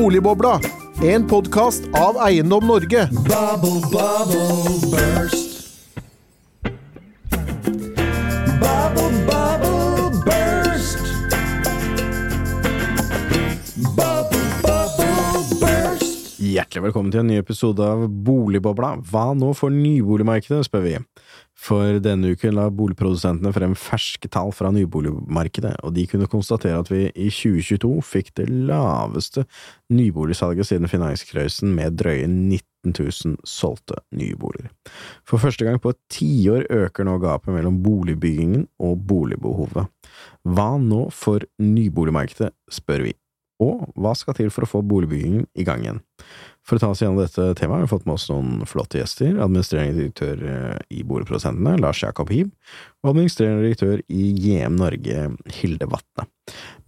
Boligbobla, en podkast av Eiendom Norge. Bubble, bubble, burst. Bubble, bubble, burst. Bubble, bubble, burst. Hjertelig velkommen til en ny episode av Boligbobla. Hva nå for nyboligmarkedet, spør vi. For denne uken la boligprodusentene frem ferske tall fra nyboligmarkedet, og de kunne konstatere at vi i 2022 fikk det laveste nyboligsalget siden finanskrøysen med drøye 19 000 solgte nyboliger. For første gang på et tiår øker nå gapet mellom boligbyggingen og boligbehovet. Hva nå for nyboligmarkedet, spør vi. Og hva skal til for å få boligbyggingen i gang igjen? For å ta oss gjennom dette temaet har vi fått med oss noen flotte gjester. Administrerende direktør eh, i Boligprodusentene, Lars Jakob Hiim, og administrerende direktør i JM Norge, Hilde Vatne.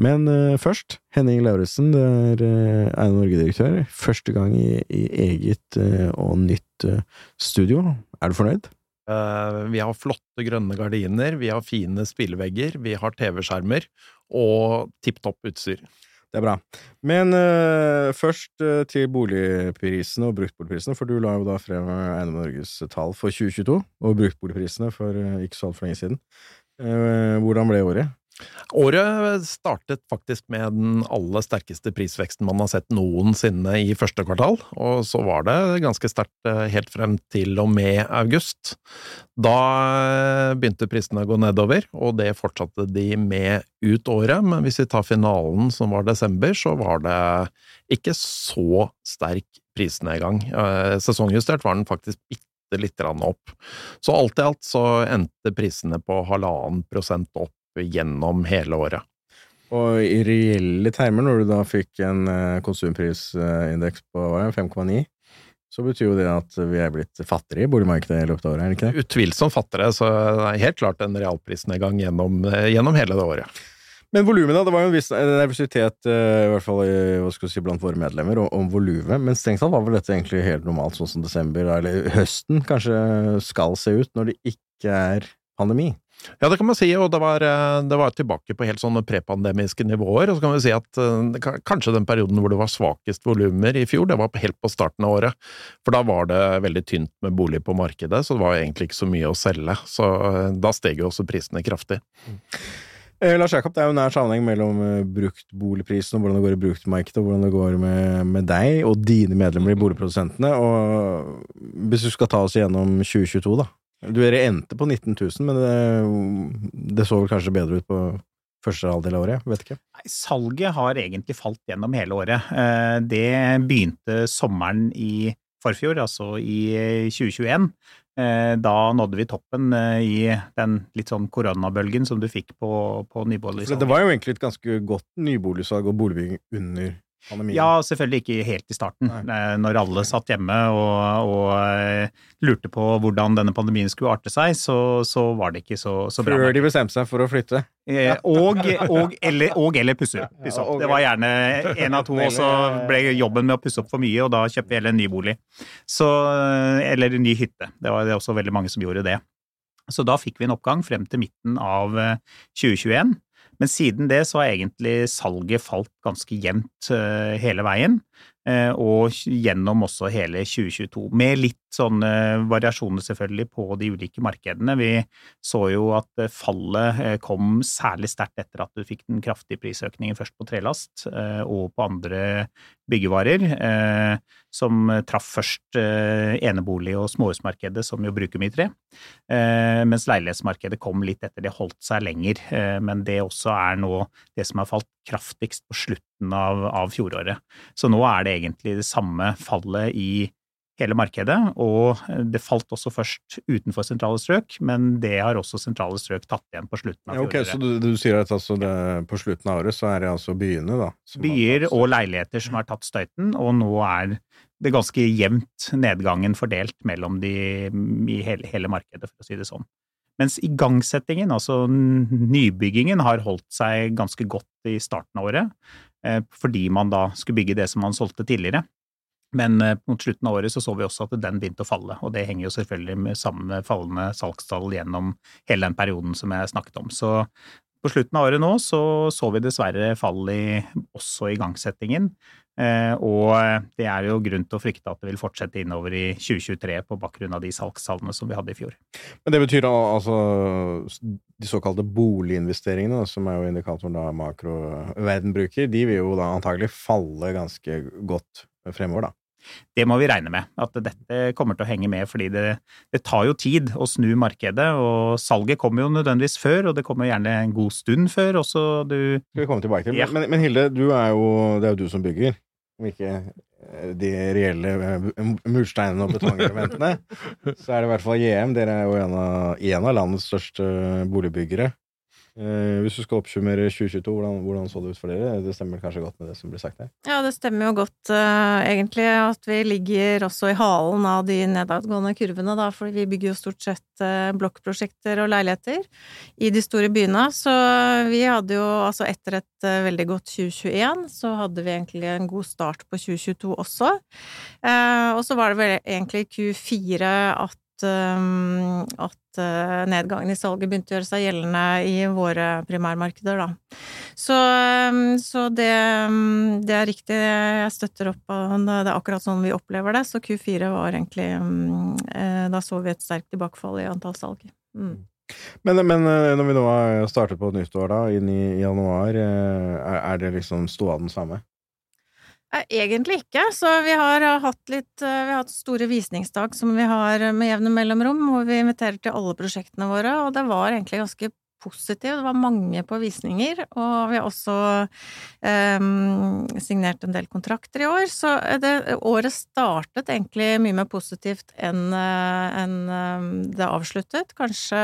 Men uh, først, Henning Lauritzen, det er uh, Eiendom Norge-direktør. Første gang i, i eget uh, og nytt studio. Er du fornøyd? Vi har flotte grønne gardiner, vi har fine spillevegger, vi har TV-skjermer og tipp topp utstyr. Det er bra. Men uh, først uh, til boligprisene og bruktboligprisene, for du la jo da frem Eiendom Norges tall for 2022, og bruktboligprisene for uh, ikke så altfor lenge siden. hvordan ble året? Året startet faktisk med den aller sterkeste prisveksten man har sett noensinne i første kvartal, og så var det ganske sterkt helt frem til og med august. Da begynte prisene å gå nedover, og det fortsatte de med ut året, men hvis vi tar finalen som var desember, så var det ikke så sterk prisnedgang. Sesongjustert var den faktisk bitte lite opp. Så alt i alt så endte prisene på halvannen prosent opp gjennom hele året. Og i reelle termer, når du da fikk en konsumprisindeks på 5,9, så betyr jo det at vi er blitt fattigere i boligmarkedet i løpet av året, er det ikke det? Utvilsomt fattigere, så det er helt klart en realprisnedgang gjennom, gjennom hele det året. Men volumet, da? Det var jo en viss nervøsitet, i hvert fall si, blant våre medlemmer, om volumet. Men strengt tatt var vel dette egentlig helt normalt, sånn som desember, eller høsten, kanskje skal se ut, når det ikke er pandemi? Ja, det kan man si, og det var, det var tilbake på helt sånne prepandemiske nivåer. Og så kan vi si at kanskje den perioden hvor det var svakest volumer i fjor, det var helt på starten av året. For da var det veldig tynt med bolig på markedet, så det var egentlig ikke så mye å selge. Så da steg jo også prisene kraftig. Eh, Lars Jakob, det er jo nær sammenheng mellom bruktboligprisen og hvordan det går i bruktmarkedet, og hvordan det går med, med, deg og dine medlemmer i Boligprodusentene. Og hvis du skal ta oss igjennom 2022, da. Du Dere endte på 19 000, men det, det så vel kanskje bedre ut på første halvdel av året? Vet ikke. Nei, salget har egentlig falt gjennom hele året. Det begynte sommeren i forfjor, altså i 2021. Da nådde vi toppen i den litt sånn koronabølgen som du fikk på, på nyboligsalget. Det var jo egentlig et ganske godt nyboligsalg og boligbygging under Pandemien. Ja, selvfølgelig ikke helt i starten, Nei. når alle satt hjemme og, og, lurte på hvordan denne pandemien skulle arte seg, så, så var det ikke så, så bra. Før de bestemte seg for å flytte? Eh, og, og, eller, og, eller pusse, pusse opp. Det var gjerne én av to, og så ble jobben med å pusse opp for mye, og da kjøpte vi heller en ny bolig. Så, eller en ny hytte. Det var det også veldig mange som gjorde det. Så da fikk vi en oppgang frem til midten av 2021. Men siden det så har egentlig salget falt ganske jevnt hele veien, og gjennom også hele 2022. Med litt sånne variasjoner selvfølgelig på de ulike markedene. Vi så jo at fallet kom særlig sterkt etter at du fikk den kraftige prisøkningen først på trelast og på andre byggevarer, som traff først enebolig- og småhusmarkedet, som jo bruker mye tre, mens leilighetsmarkedet kom litt etter. Det holdt seg lenger, men det også er nå det som har falt kraftigst på slutten av, av fjoråret. Så nå er det egentlig det samme fallet i hele markedet, og det falt også først utenfor sentrale strøk, men det har også sentrale strøk tatt igjen på slutten av. Ja, okay, så du, du, sier at altså det, på slutten av året så er det altså byene, da? Byer og leiligheter som har tatt støyten, og nå er det ganske jevnt nedgangen fordelt mellom de i hele, hele markedet, for å si det sånn. Mens igangsettingen, altså nybyggingen, har holdt seg ganske godt i starten av året, fordi man da skulle bygge det som man solgte tidligere. Men mot slutten av året så, så vi også at den begynte å falle, og det henger jo selvfølgelig med sammen med fallende salgstall gjennom hele den perioden som jeg snakket om. Så på slutten av året nå så så vi dessverre fall i også igangsettingen, Eh, og det er jo grunn til å frykte at det vil fortsette innover i 2023 på bakgrunn av de salgstallene som vi hadde i fjor. Men det betyr al- altså de såkalte boliginvesteringene, som er jo indikatoren da makroverden bruker, de vil jo da antagelig falle ganske godt fremover, da. Det må vi regne med, at dette kommer til å henge med, fordi det, det tar jo tid å snu markedet, og salget kommer jo nødvendigvis før, og det kommer gjerne en god stund før også. Du, Skal vi komme tilbake til. Ja. Men, men Hilde, du er jo, det er jo du som bygger, om ikke eh, de reelle eh, mursteinene og betongelementene. så er det i hvert fall JM. Dere er jo en av, en av landets største boligbyggere. Eh, hvis du skal oppsummere 2022, hvordan, hvordan så det ut for dere? Det stemmer kanskje godt med det som blir sagt her? Ja, det stemmer jo godt, uh, egentlig, at vi ligger også i halen av de nedadgående kurvene, da, for vi bygger jo stort sett uh, blokkprosjekter og leiligheter i de store byene. Så vi hadde jo, altså etter et uh, veldig godt 2021, så hadde vi egentlig en god start på 2022 også. Og så var det vel egentlig Q4 at at uh, nedgangen i salget begynte å gjøre seg gjeldende i våre primærmarkeder, da. Så, um, så det, um, det er riktig, jeg støtter opp om det. Er akkurat sånn vi opplever det. Så Q4 var egentlig eh, Da så vi et sterkt tilbakefall i antall salg. Mm. Men, men eh, når vi nå har startet på et nytt år, da, inn i januar, eh, er, det liksom ståa den samme? Nei, Egentlig ikke. Så vi har uh, hatt litt uh, Vi har hatt store visningsdag som vi har med jevne mellomrom, hvor vi inviterer til alle prosjektene våre, og det var egentlig ganske positivt. Det var mange på visninger, og vi har også um, signert en del kontrakter i år. Så det, året startet egentlig mye mer positivt enn enn, um, det avsluttet. Kanskje,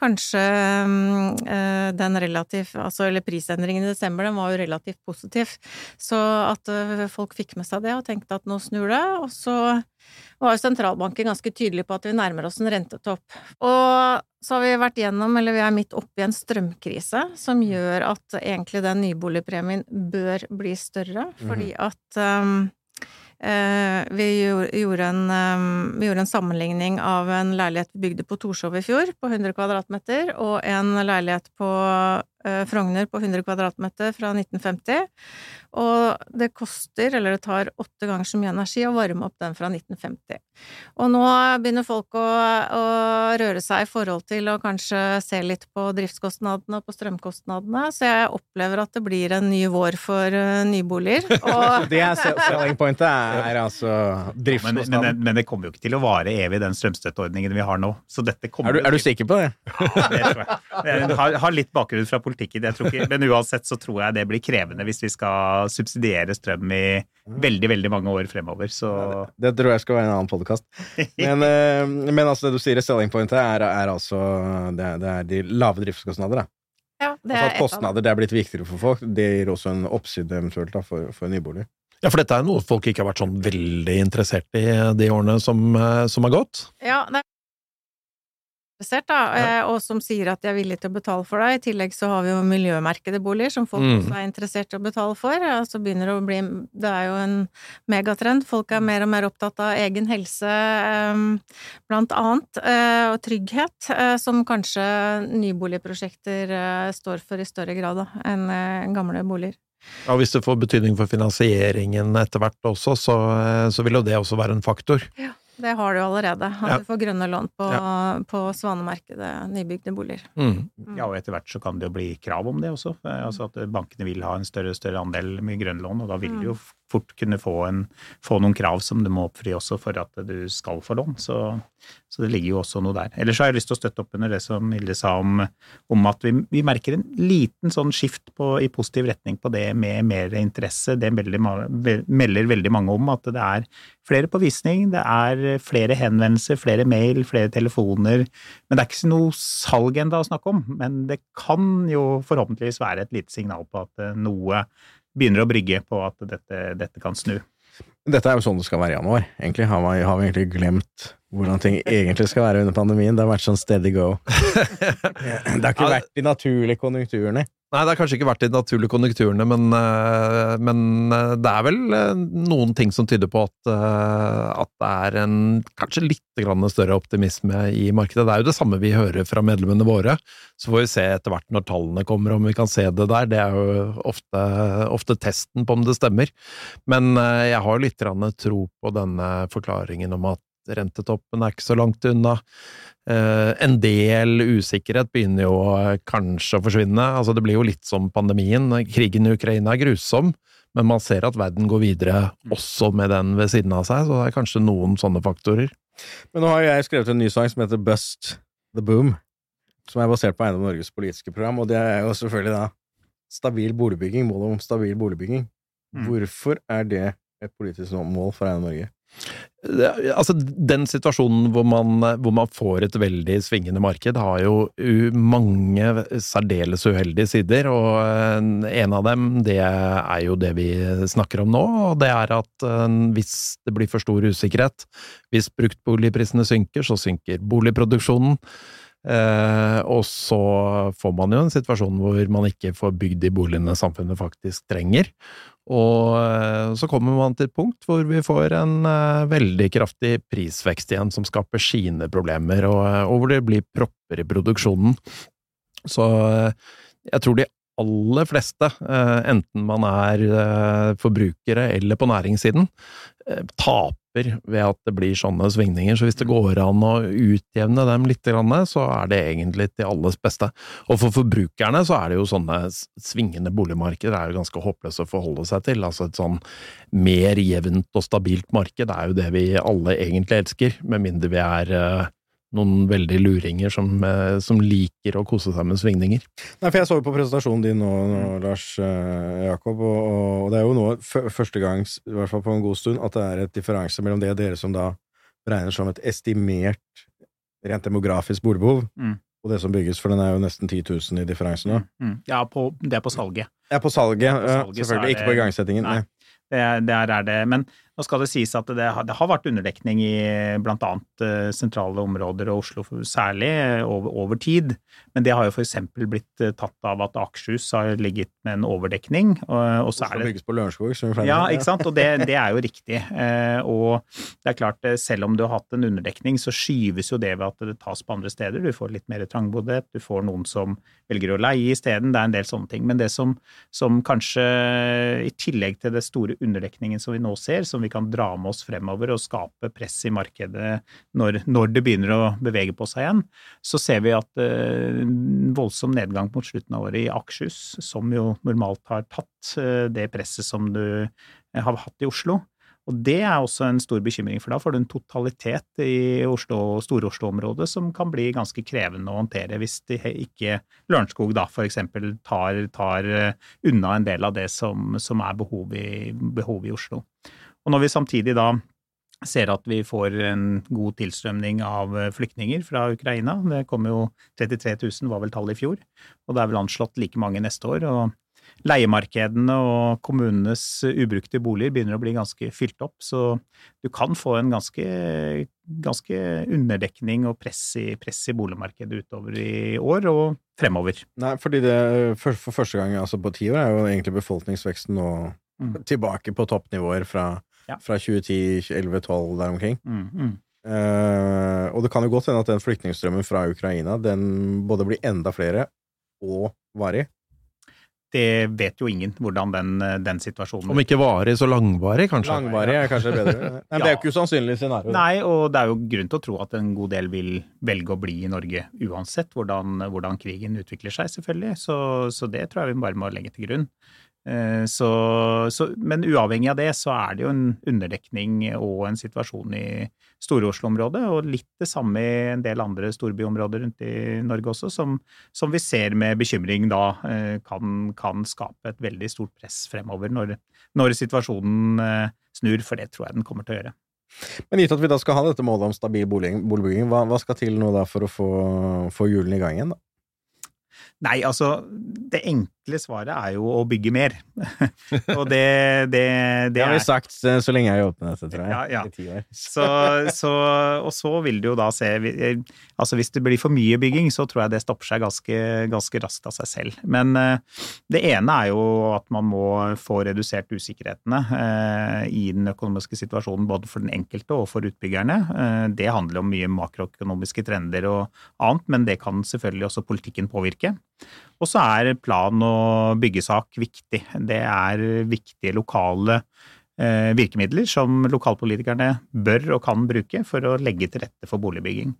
kanskje um, eh, den relativt Altså, eller prisendringen i desember, den var jo relativt positiv. Så at eh, folk fikk med seg det og tenkte at nå snur det. Og så var jo sentralbanken ganske tydelig på at vi nærmer oss en rentetopp. Og så har vi vært gjennom, eller vi er midt oppi en strømkrise som gjør at egentlig den nyboligpremien bør bli større, fordi at um, eh, vi gjorde, en, um, vi gjorde en sammenligning av en leilighet vi bygde på Torshov i fjor, på 100 kvadratmeter, og en leilighet på Frogner på 100 kvadratmeter fra 1950. Og det koster, eller det tar åtte ganger så mye energi å varme opp den fra 1950. Og nå begynner folk å, å røre seg i forhold til å kanskje se litt på driftskostnadene og på strømkostnadene, så jeg opplever at det blir en ny vår for uh, nyboliger. Og Det er selling pointet, er altså men, men, men det kommer jo ikke til å vare evig, den strømstøtteordningen vi har nå. Så dette kommer Er du, er du sikker på det? Ja, det tror jeg. Jeg har, har litt bakgrunn fra politikken, jeg tror ikke, men uansett så tror jeg det blir krevende hvis vi skal subsidiere strøm i veldig, veldig mange år fremover. Så Det tror jeg skal være en annen podkast. Men, eh, men altså, det du sier, selling pointet er, er altså det er, det er de lave driftskostnader. Da. ja, det Altså at kostnader det er blitt viktigere for folk. Det gir også en oppside eventuelt da, for, for nybolig. Ja, for dette er noe folk ikke har vært sånn veldig interessert i de årene som, eh, som har gått. Ja, det er interessert, da, ja. og som sier at de er villige til å betale for det. I tillegg så har vi jo miljømerkede boliger som folk Mm. også er interessert i å betale for. Og så begynner det å bli Det er jo en megatrend. Folk er mer og mer opptatt av egen helse, eh, blant annet, eh, og trygghet, eh, som kanskje nyboligprosjekter eh, står for i større grad da, enn eh, gamle boliger. Ja, Hvis det får betydning for finansieringen etter hvert også, så, eh, så vil jo det også være en faktor. Det har du allerede. At Ja. du får grønne lån på, på Svanemarkedet, nybygde boliger. Mm. ja, og etter hvert så kan det jo bli krav om det også. Eh, Altså at bankene vil ha en større større andel med grønnlån, og da vil det jo fort kunne få, en, få noen krav som du må oppfri også for at du skal få lån. Så, så det ligger jo også noe der. Ellers har jeg lyst til å støtte opp under det som Hilde sa om, om at vi, vi merker en liten sånn skift på, i positiv retning på det med mer interesse. Det melder, melder veldig mange om at det er flere på visning, det er flere henvendelser, flere mail, flere telefoner. Men det er ikke noe salg ennå å snakke om. Men det kan jo forhåpentligvis være et lite signal på at noe begynner å brygge på at dette, dette kan snu. Dette er jo sånn det skal være i januar. Egentlig har vi, har vi egentlig glemt hvordan ting egentlig skal være under pandemien. Det har vært sånn steady go. Det har ikke vært de naturlige konjunkturene. Nei, det har kanskje ikke vært de naturlige konjunkturene, men, eh, men eh, det er vel eh, noen ting som tyder på at, at det er en kanskje litt grann større optimisme i markedet. Det er jo det samme vi hører fra medlemmene våre. Så får vi se etter hvert når tallene kommer, om vi kan se det der. Det er jo ofte, ofte testen på om det stemmer. Men jeg har litt tro på denne forklaringen om at rentetoppen er ikke så langt unna. Eh, en del usikkerhet begynner jo eh, kanskje å forsvinne. Altså, det blir jo litt som pandemien. Krigen i Ukraina er grusom, men man ser at verden går videre også med den ved siden av seg, så det er kanskje noen sånne faktorer. Men nå har jeg skrevet en ny sang som heter Bust the Boom, som er basert på Eiendom Norges politiske program, og det er jo selvfølgelig da stabil boligbygging, målet om stabil boligbygging. Mm. Hvorfor er det et politisk mål for Eiendom Norge? Altså, den situasjonen hvor man, hvor man får et veldig svingende marked, har jo mange særdeles uheldige sider, og eh, en av dem, det er jo det vi snakker om nå, og det er at eh, hvis det blir for stor usikkerhet, hvis bruktboligprisene synker, så synker boligproduksjonen. Eh, og så får man jo en situasjon hvor man ikke får bygd de boligene samfunnet faktisk trenger. Og eh, så kommer man til et punkt hvor vi får en eh, veldig kraftig prisvekst igjen, som skaper sine problemer, og, eh, hvor det blir propper i produksjonen. Så jeg tror de aller fleste, enten man er forbrukere eller på næringssiden, eh, taper ved at det blir sånne svingninger. Så hvis det går an å utjevne dem litt, så er det egentlig til alles beste. Og for forbrukerne så er det jo sånne svingende boligmarkeder er jo ganske håpløse å forholde seg til. Altså et sånn mer jevnt og stabilt marked er jo det vi alle egentlig elsker, med mindre vi er eh, noen veldig luringer som, eh, som liker å kose seg med svingninger. Nei, for jeg så jo på presentasjonen din nå, nå Lars eh, Jakob, og, og det er jo nå første gang, i hvert fall på en god stund, at det er et differanse mellom det dere som da regner som et estimert rent demografisk boligbehov, Mm. og det som bygges, for den er jo nesten 10 000 i differanse nå. Mm. Ja, på, det er på salget. Ja, på salget, På salget selvfølgelig, Det, ikke på igangsettingen. Nei. Nei. Det, er- der er det. Men nå skal det sies at det har, det har vært underdekning i annet eh, sentrale områder og Oslo særlig eh, over, over tid. Men det har jo eksempel blitt eh, tatt av at Akershus har ligget med en overdekning. Og, og så Oslo er det bygges på Lørenskog, som Ja, ikke sant? Og det, det er jo riktig. Eh, og det er klart, selv om du har hatt en underdekning, så skyves jo det ved at det tas på andre steder. Du får litt mer trangboddhet, du får noen som velger å leie isteden. Det er en del sånne ting. Men det som, som kanskje, i tillegg til det store underdekningen som vi nå ser, som vi kan dra med oss fremover og skape press i markedet når, når det begynner å bevege på seg igjen, så ser vi at eh, voldsom nedgang mot slutten av året i Akershus, som jo normalt har tatt eh, det presset som du eh, har hatt i Oslo. Og det er også en stor bekymring, for da får du en totalitet i Oslo, Stor-Oslo-området som kan bli ganske krevende å håndtere hvis de ikke Lørenskog da eksempel tar, tar eh, unna en del av det som, som er behovet i, behov i Oslo. Og når vi samtidig da ser at vi får en god tilstrømning av eh, flyktninger fra Ukraina. Det kom jo 33 000, var vel tallet i fjor, og det er vel anslått like mange neste år. og Leiemarkedene og kommunenes ubrukte boliger begynner å bli ganske fylt opp, så du kan få en ganske, ganske underdekning og press i, press i boligmarkedet utover i år og fremover. Nei, fordi det for, for første gang altså på ti år er jo egentlig befolkningsveksten nå Mm. tilbake på toppnivåer fra, Ja. fra 2010-2011-2012 der omkring. Mm, mm. Uh, og det kan jo godt hende at den flyktningstrømmen fra Ukraina den både blir enda flere og varig. Det vet jo ingen hvordan den, den situasjonen Om ikke varig, så langvarig, kanskje. Langvarig er kanskje bedre. Men ja. Det er jo ikke usannsynlig scenario. Nei, og det er jo grunn til å tro at en god del vil velge å bli i Norge uansett hvordan, hvordan krigen utvikler seg, selvfølgelig. Så, så det tror jeg vi bare må legge til grunn. Eh, Så, så, men uavhengig av det, så er det jo en underdekning og en situasjon i Store-Oslo-området, og litt det samme i en del andre storbyområder rundt i Norge også, som, som vi ser med bekymring da eh, kan, kan skape et veldig stort press fremover når, når situasjonen eh, snur, for det tror jeg den kommer til å gjøre. Men gitt at vi da skal ha dette målet om stabil boligbygging, hva, hva skal til nå da for å få, få hjulene i gang igjen? da? Nei, altså det enkle svaret er jo å bygge mer. og det, det, det Det har vi er sagt eh, så lenge jeg har jobbet med dette, tror jeg. Ja, ja. I ti år. så, så, og så vil du jo da se Altså hvis det blir for mye bygging, så tror jeg det stopper seg ganske, ganske raskt av seg selv. Men eh, det ene er jo at man må få redusert usikkerhetene eh, i den økonomiske situasjonen både for den enkelte og for utbyggerne. Eh, det handler om mye makroøkonomiske trender og annet, men det kan selvfølgelig også politikken påvirke. Og så er plan- og byggesak viktig. Det er viktige lokale eh, virkemidler som lokalpolitikerne bør og kan bruke for å legge til rette for boligbygging.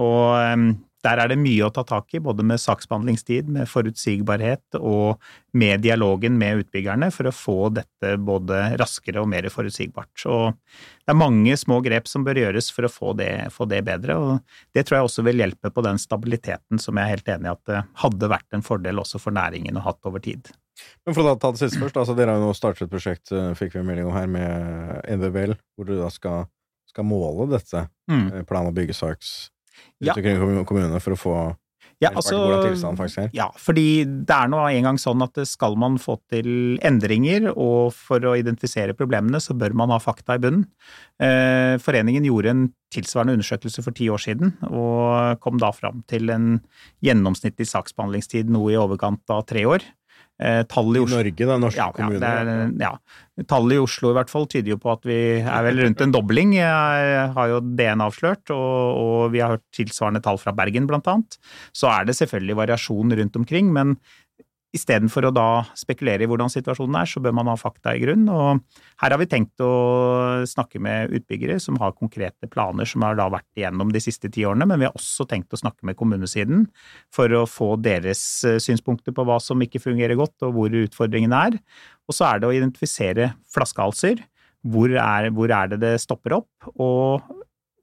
Og eh, der er det mye å ta tak i, både med saksbehandlingstid, med forutsigbarhet og med dialogen med utbyggerne for å få dette både raskere og mer forutsigbart. Så det er mange små grep som bør gjøres for å få det, få det bedre, og det tror jeg også vil hjelpe på den stabiliteten som jeg er helt enig i at det hadde vært en fordel også for næringen å hatt over tid. Men for å ta det siste først, altså dere har jo nå startet et prosjekt, fikk vi en melding om her, med NVBL, hvor du da skal, skal måle dette, Mm. eh, plan- og byggesaks Ja. kommunene, for å få Ja, altså, hvordan tilstanden faktisk er. Ja, fordi det er nå en gang sånn at skal man få til endringer, og for å identifisere problemene, så bør man ha fakta i bunnen. Eh, Foreningen gjorde en tilsvarende undersøkelse for ti år siden, og kom da fram til en gjennomsnittlig saksbehandlingstid noe i overkant av tre år. Eh, Tallet i I Norge, da, norske ja, ja, kommuner. det er, ja. Tallet i Oslo i hvert fall tyder jo på at vi er vel rundt en dobling, Jeg har jo DN avslørt, og, og vi har hørt tilsvarende tall fra Bergen blant annet. Så er det selvfølgelig variasjon rundt omkring, men istedenfor å da spekulere i hvordan situasjonen er, så bør man ha fakta i grunn. Og her har vi tenkt å snakke med utbyggere som har konkrete planer som har da vært igjennom de siste ti årene, men vi har også tenkt å snakke med kommunesiden for å få deres eh, synspunkter på hva som ikke fungerer godt, og hvor utfordringene er. Og så er det å identifisere flaskehalser. Hvor er, hvor er det det stopper opp? Og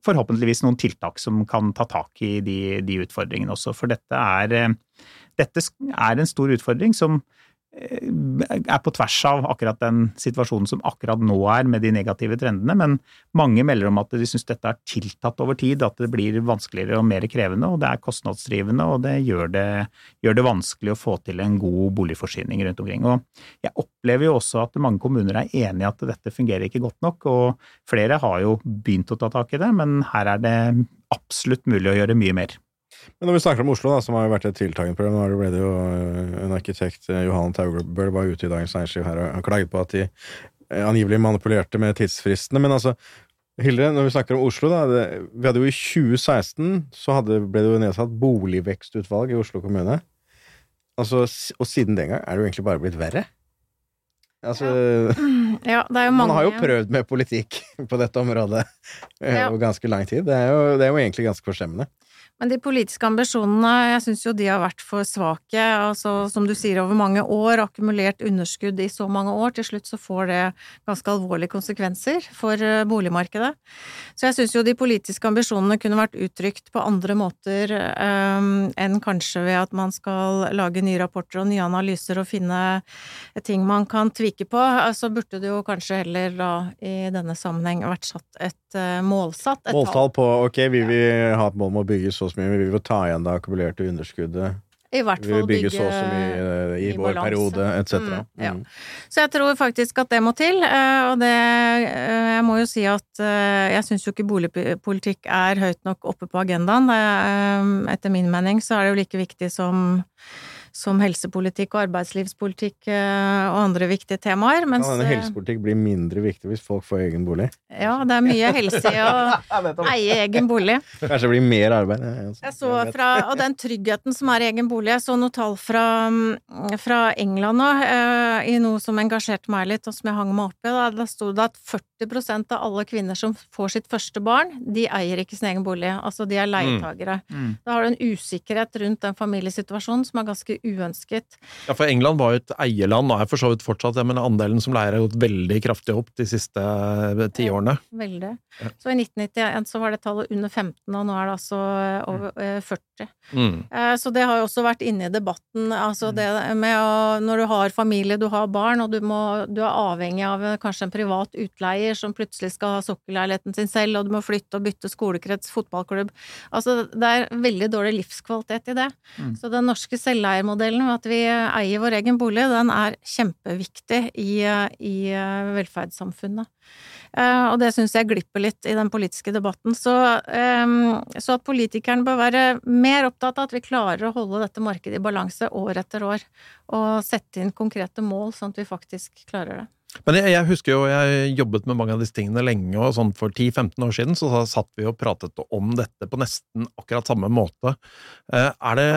forhåpentligvis noen tiltak som kan ta tak i de, de utfordringene også. For dette er, eh, dette er en stor utfordring som er på tvers av akkurat den situasjonen som akkurat nå er med de negative trendene, men mange melder om at de syns dette er tiltatt over tid, at det blir vanskeligere og mer krevende, og det er kostnadsdrivende, og det gjør det, gjør det vanskelig å få til en god boligforsyning rundt omkring. Og jeg opplever jo også at mange kommuner er enig i at dette fungerer ikke godt nok, og flere har jo begynt å ta tak i det, men her er det absolutt mulig å gjøre mye mer. Men når vi snakker om Oslo, da, som har jo vært et tiltakende problem, nå ble det jo øh, en arkitekt, øh, Johan Taubøl, var ute i Dagens Næringsliv her og klaget på at de øh, angivelig manipulerte med tidsfristene. Men altså, Hilde, når vi snakker om Oslo, da det, Vi hadde jo i 2016 så hadde, ble det jo nedsatt boligvekstutvalg i Oslo kommune. Altså, og siden den gang er det jo egentlig bare blitt verre. Altså, Ja, det er jo mange man har jo prøvd med politikk på dette området Ja. over ganske lang tid. Det er jo, det er jo egentlig ganske forstemmende. Men de politiske ambisjonene, jeg syns jo de har vært for svake. Altså, som du sier, over mange år, akkumulert underskudd i så mange år. Til slutt så får det ganske alvorlige konsekvenser for eh, boligmarkedet. Så jeg syns jo de politiske ambisjonene kunne vært uttrykt på andre måter um, enn kanskje ved at man skal lage nye rapporter og nye analyser og finne ting man kan tvike på. Så burde det jo kanskje heller da i denne sammenheng vært satt et uh, målsatt. Et. Måltall på ok, vi vil ha et mål om å bygge så så mye, men vi vil ta igjen det akkumulerte underskuddet. I hvert fall bygge så og så mye eh, i, i vår balance. periode, etc. Mm, ja. Mm. Så jeg tror faktisk at det må til, eh, og det eh, Jeg må jo si at jeg syns jo ikke boligpolitikk er høyt nok oppe på agendaen. Etter min mening så er det jo like viktig som som helsepolitikk og arbeidslivspolitikk eh, og andre viktige temaer. Mens, ja, denne eh, helsepolitikk blir mindre viktig hvis folk får egen bolig? ja, det er mye helse i å eie egen bolig. Kanskje det blir mer arbeid? Jeg så fra, og den tryggheten som er i egen bolig, jeg så noen tall fra, fra England nå, eh, i noe som engasjerte meg litt, og som jeg hang meg opp i. Da, da sto det at 40% av alle kvinner som får sitt første barn, de eier ikke sin egen bolig. Altså, de er leietagere. Mm. Da har du en usikkerhet rundt den familiesituasjonen som er ganske uønsket. Ja, for England var jo et eierland, og er for så vidt fortsatt det, men andelen som leier har gått veldig kraftig opp de siste eh, tiårene. årene. Veldig. Ja. Så i 1991 så var det tallet under 15, og nå er det altså eh, over eh, 40. Mm. Eh, Så det har jo også vært inne i debatten, altså Mm. det med å Når du har familie, du har barn, og du, må, du er avhengig av eh, kanskje en privat utleier som plutselig skal ha sokkelleiligheten sin selv, og du må flytte og bytte skolekrets, fotballklubb Altså det er veldig dårlig livskvalitet i det. Mm. Så den norske selveiermodellen med at vi eier vår egen bolig, den er kjempeviktig i, eh, i eh, velferdssamfunnet. Eh, og det syns jeg glipper litt i den politiske debatten. Så, eh, så at politikerne bør være mer opptatt av at vi klarer å holde dette markedet i balanse år etter år, og sette inn konkrete mål, sånn at vi faktisk klarer det. Men jeg, jeg husker jo jeg jobbet med mange av disse tingene lenge, og sånn for 10-15 år siden så satt vi og pratet om dette på nesten akkurat samme måte. Eh, Er det,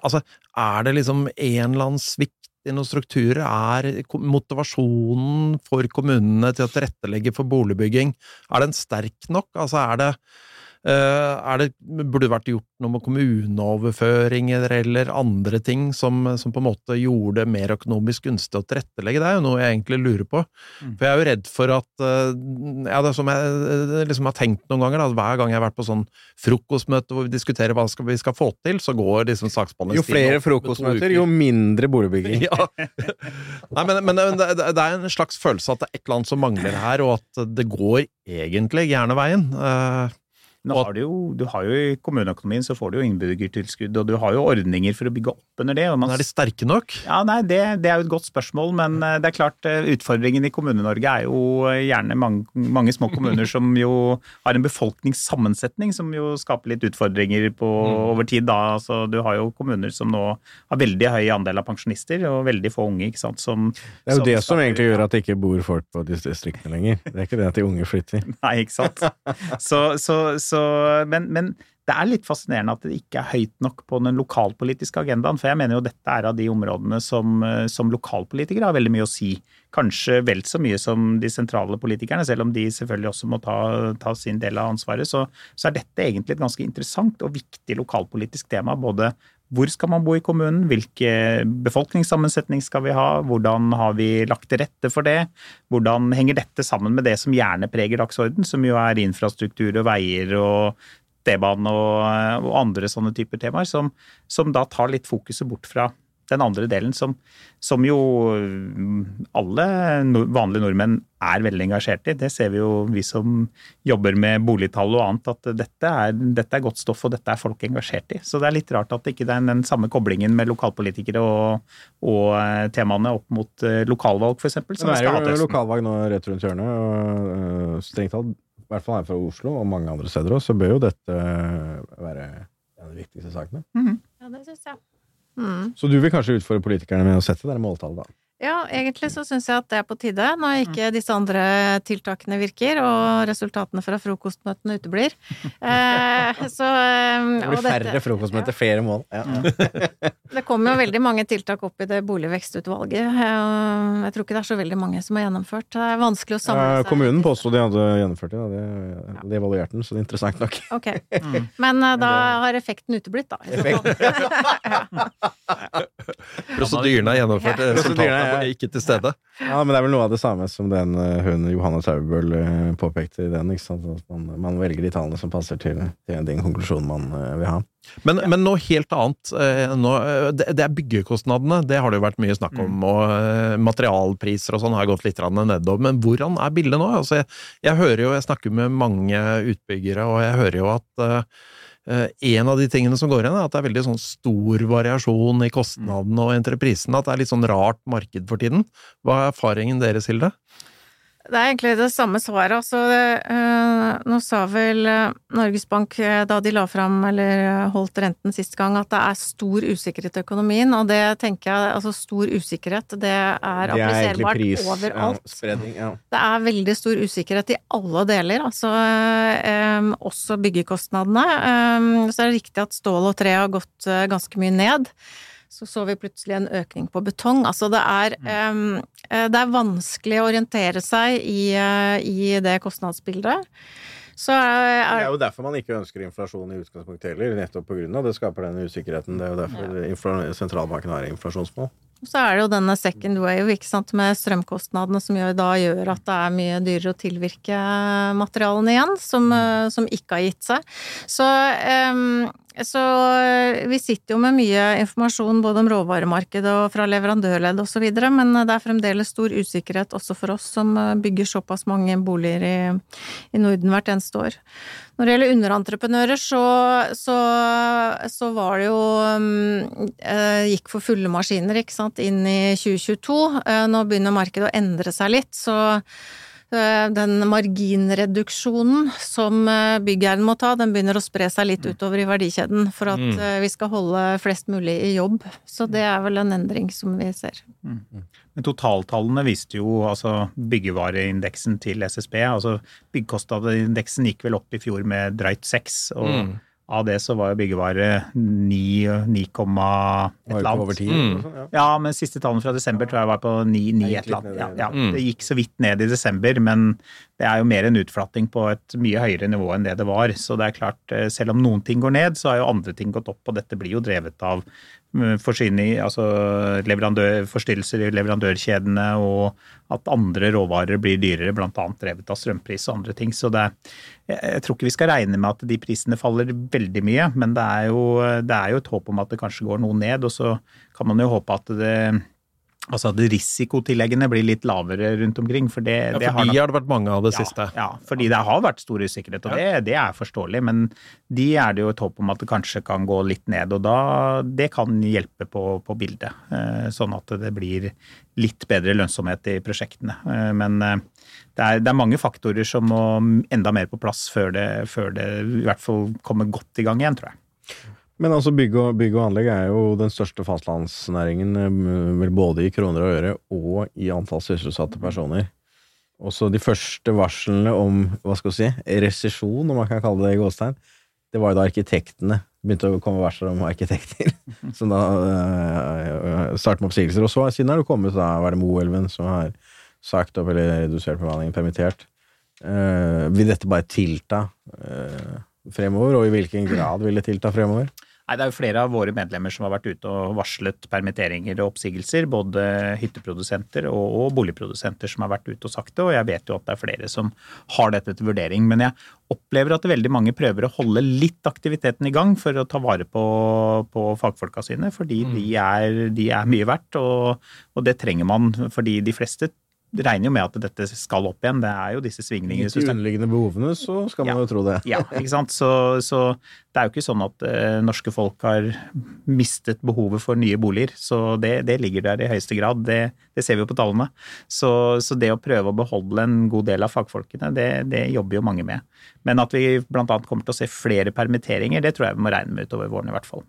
altså, er det liksom en eller annen svikt i noen strukturer? Er motivasjonen for kommunene til å tilrettelegge for boligbygging, er den sterk nok? Altså, er det eh, det, burde det vært gjort noe med kommuneoverføringer eller andre ting som, som på en måte gjorde det mer økonomisk gunstig å tilrettelegge? Det er jo noe jeg egentlig lurer på. Mm. For jeg er jo redd for at eh, Ja, det er som jeg eh, liksom har tenkt noen ganger, da, hver gang jeg har vært på sånn frokostmøte hvor vi diskuterer hva skal vi skal få til, så går liksom saksbehandlingstiden Jo flere frokostmøter, jo mindre boligbygging. Ja. Nei, men, men det, det er en slags følelse at det er et eller annet som mangler her, og at det går egentlig gærne veien. Eh, Og- har du, jo, du har jo I kommuneøkonomien så får du jo innbyggertilskudd, og du har jo ordninger for å bygge opp under det. Og man, er de sterke nok? ja, nei, det, det er jo et godt spørsmål, men eh, det er klart eh, utfordringen i Kommune-Norge er jo eh, gjerne mange, mange små kommuner som jo har en befolkningssammensetning som jo skaper litt utfordringer på, Mm. over tid. da. Så du har jo kommuner som nå har veldig høy andel av pensjonister og veldig få unge. ikke sant? Som, Det er jo det som skaper- egentlig gjør at det ikke bor folk på distriktene lenger. Det er ikke det at de unge flytter. Nei, ikke sant. Så, så, så, men, men det er litt fascinerende at det ikke er høyt nok på den lokalpolitiske agendaen. For jeg mener jo dette er av de områdene som, eh, som lokalpolitikere har veldig mye å si. Kanskje vel så mye som de sentrale politikerne, selv om de selvfølgelig også må ta, ta sin del av ansvaret. Så, så er dette egentlig et ganske interessant og viktig lokalpolitisk tema. Både hvor skal man bo i kommunen, hvilke befolkningssammensetning skal vi ha, hvordan har vi lagt til rette for det, hvordan henger dette sammen med det som gjerne preger dagsorden, som jo er infrastruktur og veier og T-bane og, og andre sånne typer temaer, som, som da tar litt fokuset bort fra den andre delen, som, som jo mm, alle vanlige nordmenn er veldig engasjert i. Det ser vi jo, vi som jobber med boligtall og annet, at dette er, dette er godt stoff, og dette er folk engasjert i. Så det er litt rart at det ikke er den samme koblingen med lokalpolitikere og, og eh, temaene opp mot eh, lokalvalg, f.eks. Det er jo lokalvalg nå rett rundt hjørnet, og øh, strengt talt, i hvert fall her fra Oslo og mange andre steder også, så bør jo dette være en av de viktigste sakene. Ja, det syns jeg. Mm. Så du vil kanskje utfordre politikerne med å sette det der måltallet, da? Ja, egentlig så syns jeg at det er på tide, når ikke disse andre tiltakene virker, og resultatene fra frokostmøtene uteblir. Eh, så eh, Det og blir dette- færre frokostmøter, flere mål. Ja. Det kommer jo veldig mange tiltak opp i det boligvekstutvalget. Eh, Jeg tror ikke det er så veldig mange som har gjennomført. Det er vanskelig å samle Ja, seg. kommunen påsto de hadde gjennomført det, da. det, de evaluerte den, så det er interessant nok. Ok. Men eh, da har effekten uteblitt, da. i så. Prosedyrene er gjennomført, Ja. resultatene er ikke til stede. Ja, men det er vel noe av det samme som den eh, hun Johanne Taubøl eh, påpekte i den. ikke man, man velger de tallene som passer til, til den konklusjonen man eh, vil ha. Men, men noe helt annet. Nå, det, det er byggekostnadene. Det har det jo vært mye snakk om. Og eh, materialpriser og sånn har gått litt nedover. Men hvordan er bildet nå? Altså, jeg, jeg hører jo, jeg snakker med mange utbyggere, og jeg hører jo at en av de tingene som går igjen, er at det er veldig sånn stor variasjon i kostnadene og entreprisene. At det er litt sånn rart marked for tiden. Hva er erfaringen deres, Hilde? Det er egentlig det samme svaret. Altså, eh, nå sa vel eh, Norges Bank eh, da de la fram, eller holdt renten sist gang, at det er stor usikkerhet i økonomien. Og det tenker jeg, altså stor usikkerhet, det er Det er appliserbart overalt. Ja, spredning, ja. Det er veldig stor usikkerhet i alle deler, altså også byggekostnadene. Så er det riktig at stål og tre har gått ganske mye ned. Så så vi plutselig en økning på betong. Altså det er, mm. eh, det er vanskelig å orientere seg i, eh, i det kostnadsbildet. Så er, Det er er jo derfor man ikke ønsker inflasjon i utgangspunktet heller, nettopp av det skaper den usikkerheten. Det er jo derfor ja. sentralbanken har inflasjonsmål. Så er det jo denne second wave ikke sant, med strømkostnadene som gjør, da gjør at det er mye dyrere å tilvirke materialene igjen, som, eh, som ikke har gitt seg. Så, em, så vi sitter jo med mye informasjon både om råvaremarkedet og fra leverandørledd osv., men det er fremdeles stor usikkerhet også for oss som eh, bygger såpass mange boliger i, i Norden hvert eneste år. Når det gjelder underentreprenører, så, så, så var det jo eh, Gikk for fulle maskiner, ikke sant, inn i 2022. Eh, Nå begynner markedet å endre seg litt, så eh, den marginreduksjonen som eh, byggherren må ta, den begynner å spre seg litt utover i verdikjeden for at Mm. eh, vi skal holde flest mulig i jobb. Så det er vel en endring som vi ser. Men totaltallene viste jo altså byggevareindeksen til SSB. altså Byggekostnadsindeksen gikk vel opp i fjor med drøyt 6, og Mm. Av det så var jo byggevare 9, 9, et Var eller jo over annet. Mm. ja. Men siste tallene fra desember tror jeg var på 9, 9 Det et gikk eller annet. Ja, ja, Mm. det gikk så vidt ned i desember, men det er jo mer en utflatting på et mye høyere nivå enn det det var. Så det er klart, eh, selv om noen ting går ned, så har jo andre ting gått opp, og dette blir jo drevet av mm, forsyning, altså leverandør, forstyrrelser i leverandørkjedene, og at andre råvarer blir dyrere, bl.a. drevet av strømpris og andre ting. Så det er, jeg, tror ikke vi skal regne med at de prisene faller veldig mye, men det er, jo, det er jo et håp om at det kanskje går noe ned, og så kan man jo håpe at det Altså at risikotilleggene blir litt lavere rundt omkring, for det, Ja, det har de nok- har det vært mange av det ja, siste. Ja, fordi det har vært stor usikkerhet, og det, det er forståelig. Men de er det jo et håp om at det kanskje kan gå litt ned, og da det kan hjelpe på, på bildet. eh, Sånn at det blir litt bedre lønnsomhet i prosjektene. Eh, Men eh, det er, det er mange faktorer som må enda mer på plass før det, før det i hvert fall kommer godt i gang igjen, tror jeg. Men altså bygg og, bygg og anlegg er jo den største fastlandsnæringen, eh, både i kroner og øre og i antall sysselsatte personer. Også de første varslene om hva skal vi si, resesjon, om man kan kalle det i gåstegn, det var jo da arkitektene begynte å komme varsler om arkitekter, som da uh, startet med oppsigelser. Og så siden har det kommet da var det Moelven som har sagt opp eller redusert bemanningen, permittert. Uh, vil dette bare tilta uh, fremover, og i hvilken grad vil det tilta fremover? Nei, Det er jo flere av våre medlemmer som har vært ute og varslet permitteringer og oppsigelser. Både hytteprodusenter og, og boligprodusenter som har vært ute og sagt det. Og jeg vet jo at det er flere som har dette til vurdering. Men jeg opplever at veldig mange prøver å holde litt aktiviteten i gang for å ta vare på, på fagfolka sine. Fordi de, er, de er mye verdt, og, og det trenger man. Fordi de fleste regner jo med at dette skal opp igjen. Det er jo disse svingningene. i de underliggende behovene, så skal man Ja. jo tro det. Ja, ikke sant. Så, så det er jo ikke sånn at eh, norske folk har mistet behovet for nye boliger. Så det, det ligger der i høyeste grad. Det, det ser vi jo på tallene. Så, så det å prøve å beholde en god del av fagfolkene, det, det jobber jo mange med. Men at vi bl.a. kommer til å se flere permitteringer, det tror jeg vi må regne med utover våren i hvert fall.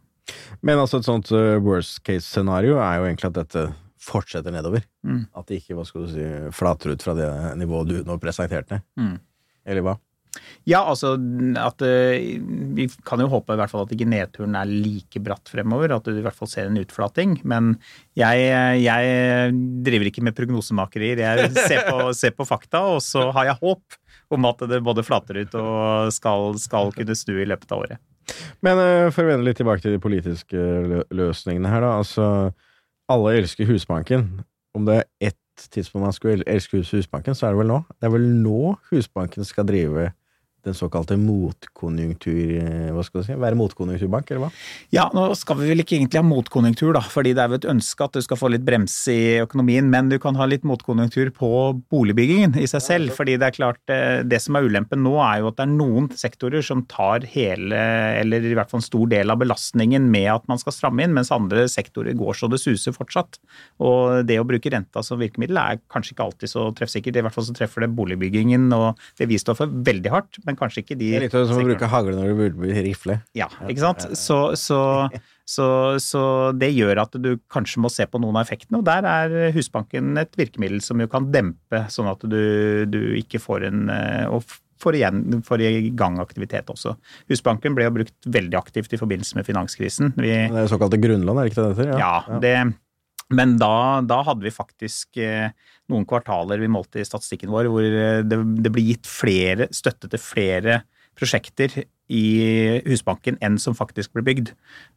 Men altså et sånt uh, worst case-scenario er jo egentlig at dette fortsetter nedover. Mm. At det ikke hva skal du si, flater ut fra det nivået du nå presenterte. Mm. Eller hva? Ja, altså at eh, Vi kan jo håpe i hvert fall at ikke nedturen er like bratt fremover, at du i hvert fall ser en utflating. Men jeg, jeg driver ikke med prognosemakerier. Jeg ser på, ser på fakta, og så har jeg håp om at det både flater ut og skal, skal kunne snu i løpet av året. Men uh, for å vende litt tilbake til de politiske løsningene her, da. Altså, alle elsker Husbanken. Om det er ett tidspunkt man skulle elske Husbanken, så er det vel nå. Det er vel nå Husbanken skal drive den såkalte motkonjunktur... eh, Hva skal du si? Være motkonjunkturbank, eller hva? Ja, nå skal vi vel ikke egentlig ha motkonjunktur, da, fordi det er jo et ønske at du skal få litt brems i økonomien, men du kan ha litt motkonjunktur på boligbyggingen i seg selv. fordi det er klart, eh, det som er ulempen nå, er jo at det er noen sektorer som tar hele, eller i hvert fall en stor del av belastningen med at man skal stramme inn, mens andre sektorer går så det suser fortsatt. Og det å bruke renta som virkemiddel er kanskje ikke alltid så treffsikkert. I hvert fall så treffer det boligbyggingen, og det vi står for, veldig hardt, men kanskje ikke de Det er litt som å bruke hagle når du burde bli rifle. Ja, ikke sant. Så, så, så, så det gjør at du kanskje må se på noen av effektene, og der er Husbanken et virkemiddel som jo kan dempe, sånn at du, du ikke får en eh, og får, igjen, får i gang aktivitet også. Husbanken ble jo brukt veldig aktivt i forbindelse med finanskrisen. Vi, Det er såkalte grunnlån, er det ikke det det heter? ja, det, men da, da hadde vi faktisk eh, noen kvartaler vi målte i statistikken vår hvor eh, det, det ble gitt flere, støtte til flere prosjekter i Husbanken enn som faktisk ble bygd.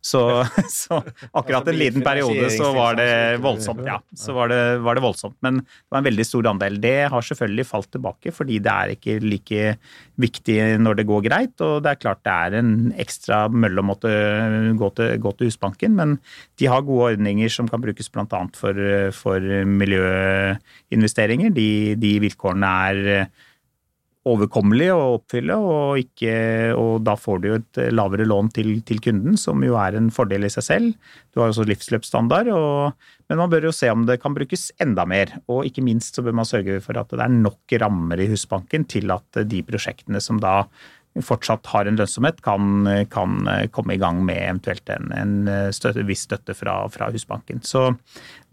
Så, så akkurat en liten periode så var det voldsomt, ja. Så var det, var det voldsomt. Men det var en veldig stor andel. Det har selvfølgelig falt tilbake, fordi det er ikke like viktig når det går greit. Og det er klart det er en ekstra mølle å måtte gå til, gå til Husbanken, men de har gode ordninger som kan brukes bl.a. For, for miljøinvesteringer. De, de vilkårene er overkommelig å oppfylle, og, ikke, og, da får du jo et lavere lån til, til, kunden, som jo er en fordel i seg selv. Du har jo også livsløpsstandard, og, men man bør jo se om det kan brukes enda mer. Og ikke minst så bør man sørge for at det er nok rammer i Husbanken til at de prosjektene som da fortsatt har en lønnsomhet, kan, kan komme i gang med eventuelt en, en støtte, viss støtte fra, fra Husbanken. Så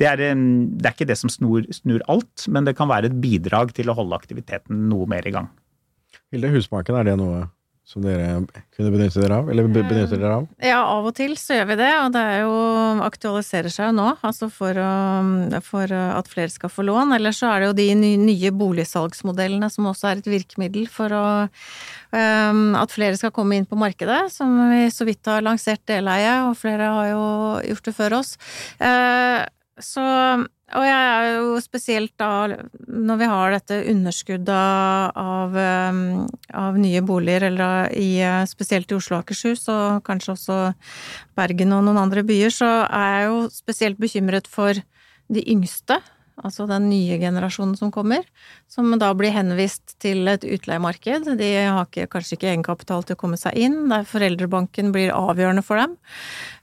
det er, det er, ikke det som snur, snur, alt, men det kan være et bidrag til å holde aktiviteten noe mer i gang. Hilde, Husbanken, er det noe som dere kunne benytte dere av? Eller benytter dere av? Ja, av og til så gjør vi det, og det er jo aktualiserer seg jo nå, altså for, å, for at flere skal få lån. Eller så er det jo de nye boligsalgsmodellene som også er et virkemiddel for å, um, at flere skal komme inn på markedet, som vi så vidt har lansert deleie, og flere har jo gjort det før oss. Uh, så og jeg er jo spesielt da, når vi har dette underskuddet av, av nye boliger, eller i, spesielt i Oslo og Akershus, og kanskje også Bergen og noen andre byer, så er jeg jo spesielt bekymret for de yngste altså den nye generasjonen som kommer, som da blir henvist til et utleiemarked. De har ikke, kanskje ikke egenkapital til å komme seg inn, der foreldrebanken blir avgjørende for dem.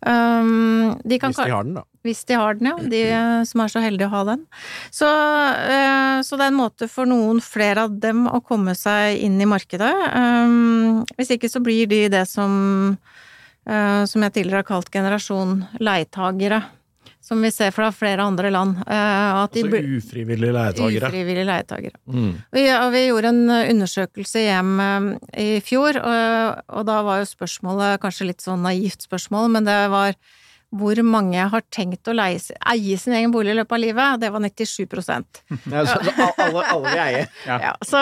Um, de kan, hvis de har den, da. Hvis de har den, ja. De som er så heldige å ha den. Så, uh, så, det er en måte for noen flere av dem å komme seg inn i markedet. Um, hvis ikke så blir de det som, uh, som jeg tidligere har kalt generasjon leietagere som vi ser fra flere andre land. Eh, altså ufrivillige leietagere. Ufrivillige leietagere. Mm. Vi, vi gjorde en undersøkelse hjem eh, i fjor, og, og da var jo spørsmålet kanskje litt sånn naivt spørsmål, men det var hvor mange har tenkt å leie, eie sin egen bolig i løpet av livet, det var 97 ja, så, så alle, alle, vil eie? Ja. ja så,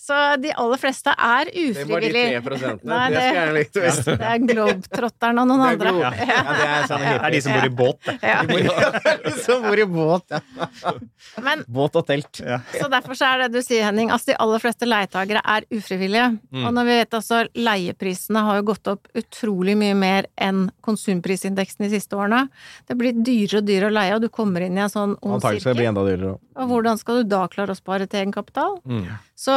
så, de aller fleste er ufrivillig. Det var de 3 Nei, det, det skulle jeg likt visst. Det er globetrotterne og noen andre. Ja. det er, sånn det er de som bor i båt, det. De som bor i båt, ja. Men, båt og telt. Så derfor så er det du sier, Henning, altså de aller fleste leietagere er ufrivillige. Mm. Og når vi vet altså leieprisene har jo gått opp utrolig mye mer enn konsumprisindeksen i siste årene. Det blir dyrere og dyrere å leie, og du kommer inn i en sånn ond sirkel. Og hvordan skal du da klare å spare til egenkapital? Mm. Så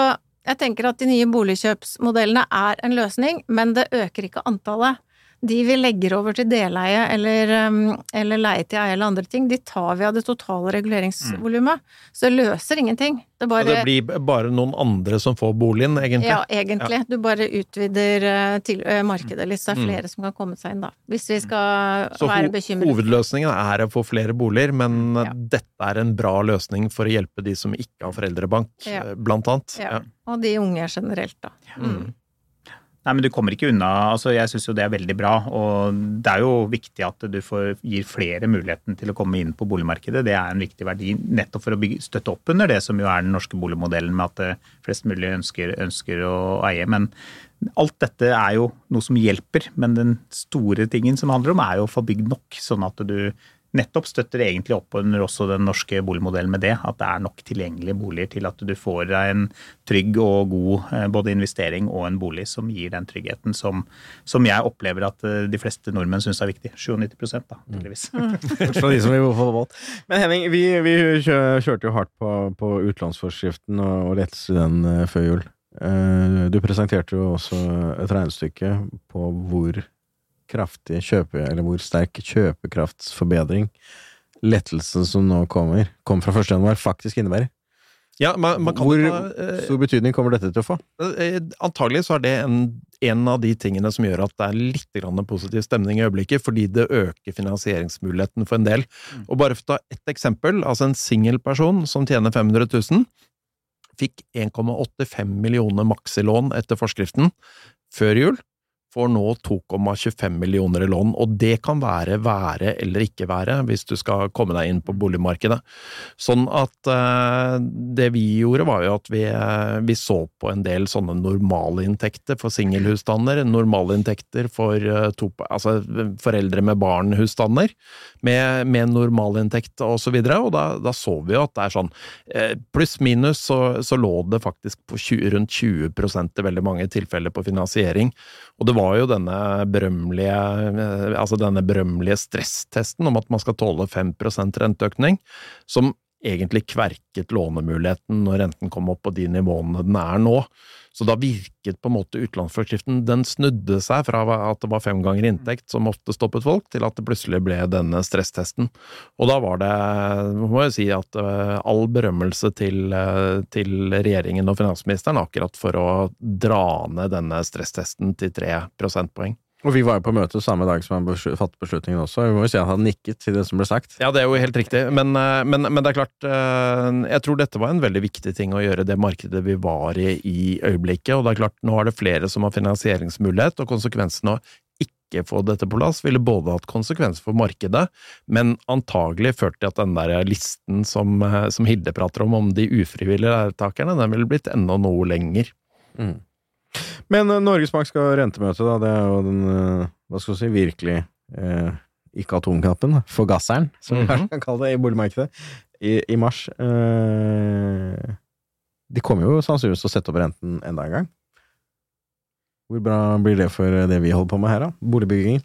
jeg tenker at de nye boligkjøpsmodellene er en løsning, men det øker ikke antallet de vi legger over til deleie eller, um, eller leie til eie eller andre ting, de tar vi av det totale reguleringsvolumet. Mm. Så det løser ingenting. Det, bare, det, blir bare noen andre som får boligen, egentlig? Ja, egentlig. Ja. Du bare utvider uh, til, ø, markedet litt, så det er mm. flere mm. som kan komme seg inn, da. Hvis vi skal mm. være bekymret. Så hovedløsningen er å få flere boliger, men ja. dette er en bra løsning for å hjelpe de som ikke har foreldrebank, ja. blant annet. Ja. Og de unge generelt, da. Mm. Nei, men du kommer ikke unna. altså Jeg syns jo det er veldig bra. Og det er jo viktig at du får, gir flere muligheten til å komme inn på boligmarkedet. Det er en viktig verdi nettopp for å bygge, støtte opp under det som jo er den norske boligmodellen med at eh, flest mulig ønsker, ønsker å eie. Men alt dette er jo noe som hjelper. Men den store tingen som handler om, er jo å få bygd nok, sånn at du nettopp støtter egentlig opp under også den norske boligmodellen med det. At det er nok tilgjengelige boliger til at du får deg en trygg og god eh, både investering og en bolig som gir den tryggheten som, som jeg opplever at eh, de fleste nordmenn syns er viktig. 97 da, tydeligvis. Mm. de som vil få båt. Men Henning, vi, vi kjørte jo hardt på, på utlånsforskriften og, og lettelse den uh, før jul. Du presenterte jo også et regnestykke på hvor kraftig kjøpe, eller hvor sterk kjøpekraftsforbedring lettelsen som nå kommer, kom fra 1. januar, faktisk innebærer. Ja, man, man Hvor ta, eh, stor betydning kommer dette til å få? Eh, antagelig så er det en, en, av de tingene som gjør at det er litt positiv stemning i øyeblikket, fordi det øker finansieringsmuligheten for en del. Mm. Og bare for å ta ett eksempel, altså en singelperson som tjener 500 000, fikk 1,85 millioner maksilån etter forskriften før jul får nå 2,25 millioner i lån, og det kan være være eller ikke være hvis du skal komme deg inn på boligmarkedet. Sånn at eh, det vi gjorde var jo at vi, eh, vi så på en del sånne normalinntekter for singelhusstander, normalinntekter for eh, to, altså foreldre med barn-husstander, med, med normalinntekt og så videre, og da, da, så vi jo at det er sånn eh, pluss-minus så, så, lå det faktisk på 20, rundt 20% i veldig mange tilfeller på finansiering. Og det var jo denne berømmelige, eh, altså denne berømmelige stresstesten om at man skal tåle 5% renteøkning, som egentlig kverket lånemuligheten når renten kom opp på de nivåene den er nå. Så da virket på en måte utlånsforskriften Den snudde seg fra at det var fem ganger inntekt som ofte stoppet folk, til at det plutselig ble denne stresstesten. Og da var det, må jeg si, at eh, all berømmelse til, eh, til regjeringen og finansministeren akkurat for å dra ned denne stresstesten til tre prosentpoeng. Og vi var jo på møte samme dag som han fattet beslutningen også. Vi må jo si at han nikket til det som ble sagt. Ja, det er jo helt riktig. Men, eh, men, men, det er klart eh, Jeg tror dette var en veldig viktig ting å gjøre det markedet vi var i i øyeblikket. Og det er klart, nå er det flere som har finansieringsmulighet, og konsekvensen av ikke få dette på plass ville både hatt konsekvenser for markedet, men antagelig ført til at den der listen som, eh, som Hilde prater om, om de ufrivillige leietakerne, den ville blitt enda noe lenger. Mm. Men uh, Norges Bank skal rentemøte, da. Det er jo den, uh, hva skal du si, virkelig uh, ikke atomknappen, forgasseren, som vi mm -hmm. kan kalle det, i boligmarkedet, i, i mars. de kommer jo sannsynligvis til å sette opp renten enda en gang. Hvor bra blir det for det vi holder på med her, da? Boligbygging?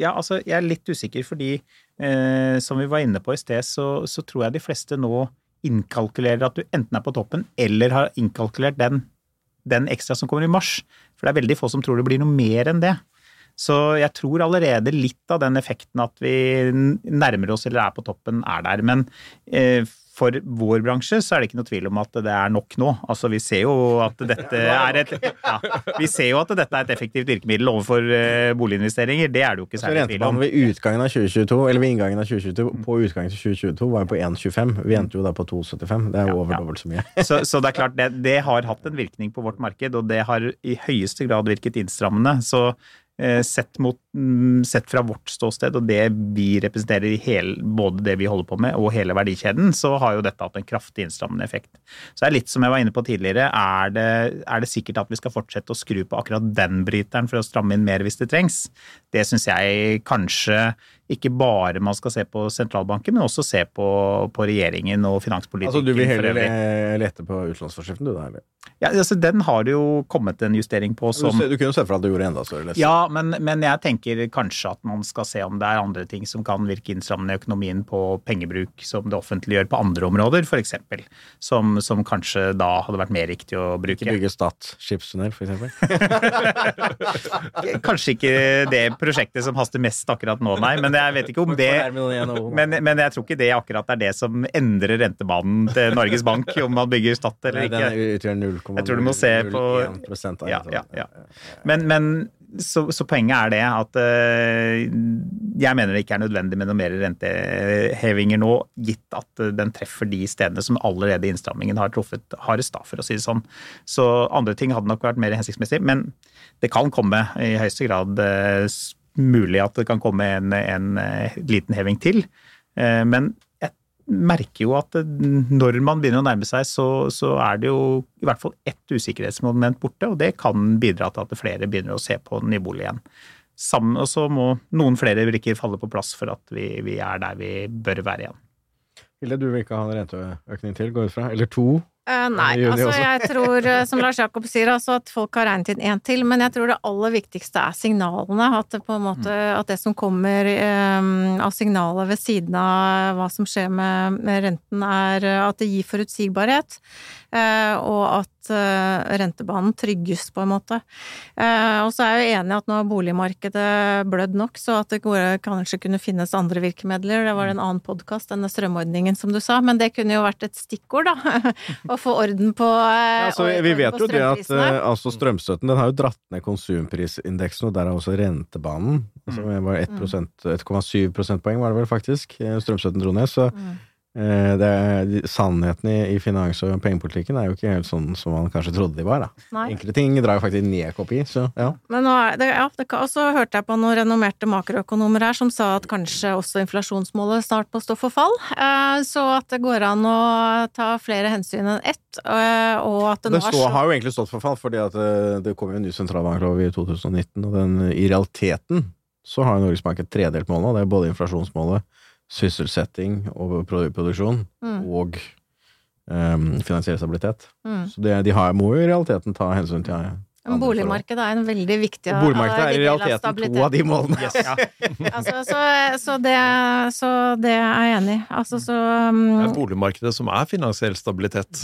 ja, altså, jeg er litt usikker, fordi eh, som vi var inne på i sted, så, så, tror jeg de fleste nå innkalkulerer at du enten er på toppen, eller har innkalkulert den den ekstra som kommer i mars. For det er veldig få som tror det blir noe mer enn det. Så jeg tror allerede litt av den effekten at vi nærmer oss eller er på toppen, er der. Men eh, for vår bransje så er det ikke noe tvil om at det er nok nå. Altså Vi ser jo at dette er et, ja, vi ser jo at dette er et effektivt virkemiddel overfor uh, boliginvesteringer. Det er det jo ikke særlig tvil om. Ved utgangen av 2022, eller ved inngangen av 2022, på utgangen til 2022 var jo på 1,25. Vi endte jo da på 2,75. Det er jo over ja, dobbelt så mye. så, så, det er klart, det, det har hatt en virkning på vårt marked, og det har i høyeste grad virket innstrammende. Så Eh, sett, mot, sett, fra vårt ståsted og det vi representerer i hele, både det vi holder på med og hele verdikjeden, så har jo dette hatt en kraftig innstrammende effekt. Så det er litt som jeg var inne på tidligere, er det, er det sikkert at vi skal fortsette å skru på akkurat den bryteren for å stramme inn mer hvis det trengs? Det syns jeg kanskje ikke bare man skal se på sentralbanken, men også se på, på regjeringen og finanspolitikken. Altså du vil heller lete på utlånsforskriften du da, eller? Ja, altså Den har det jo kommet en justering på som Du, du kunne sett for deg at du gjorde enda større lest. Ja, men, men, jeg tenker kanskje at man skal se om det er andre ting som kan virke innstrammende i økonomien på pengebruk som det offentlige gjør på andre områder, f.eks. Som, som kanskje da hadde vært mer riktig å bruke. Ikke bygge Stad skipstunnel, f.eks.? kanskje ikke det prosjektet som haster mest akkurat nå, nei. men jeg vet ikke om det men, men, jeg tror ikke det akkurat er det som endrer rentebanen til Norges Bank, om man bygger Stad eller ikke. Den utgjør 0, jeg tror du må se på ja, ja, ja. Men, men så, så, poenget er det at uh, jeg mener det ikke er nødvendig med noen mer rentehevinger nå, gitt at uh, den treffer de stedene som allerede innstrammingen har truffet hardest, da, for å si det sånn. Så andre ting hadde nok vært mer hensiktsmessig, men det kan komme i høyeste grad uh, mulig at det kan komme en, en eh, liten heving til. Eh, men merker jo at når man begynner å nærme seg, så, så er det jo i hvert fall ett usikkerhetsmoment borte, og det kan bidra til at flere begynner å se på nybolig igjen. Sammen, og så må noen flere brikker falle på plass for at vi, vi er der vi bør være igjen. Hilde, du vil ikke ha en renteøkning til, går ut fra? Eller to? Uh, nei, altså jeg tror, eh, som Lars Jakob sier, altså at folk har regnet inn én til, men jeg tror det aller viktigste er signalene. At det, på en måte, mm. at det som kommer um, av signaler ved siden av hva som skjer med, med renten, er at det gir forutsigbarhet. Uh, og at uh, rentebanen trygges, på en måte. og så er jeg jo enig i at nå har boligmarkedet blødd nok, så at det kanskje kunne finnes andre virkemidler. Det var en annen podkast, denne strømordningen som du sa, men det kunne jo vært et stikkord, da. å få orden på ja, altså, Vi vet jo det at altså strømstøtten den har jo dratt ned konsumprisindeksen, og der er også rentebanen. Altså, det var 1,7 prosentpoeng, var det vel faktisk, eh, strømstøtten dro ned. Så mm. Eh, er, sannheten i, i finans- og pengepolitikken er jo ikke helt sånn som man kanskje trodde de var. da. Enkle Enkelte ting drar jo faktisk ned kopi, så ja. Men det, ja, det også hørte jeg på noen renommerte makroøkonomer her som sa at kanskje også inflasjonsmålet snart må stå for fall. Eh, så at det går an å ta flere hensyn enn ett, eh, og at det, Det stå, har jo egentlig stått for fall, fordi at eh, det kom jo en ny sentralbanklov i 2019, og den, i realiteten så har Norges Bank et tredelt mål nå. Det er både inflasjonsmålet, sysselsetting og produksjon, Mm. og um, finansiell stabilitet. mm. Så det, de har, må jo i realiteten ta hensyn til Men boligmarkedet er en veldig viktig Og boligmarkedet er i realiteten to av de målene. Ja. Altså, så, så, det, så det er jeg enig i. Altså, så Det er um, boligmarkedet som er finansiell stabilitet.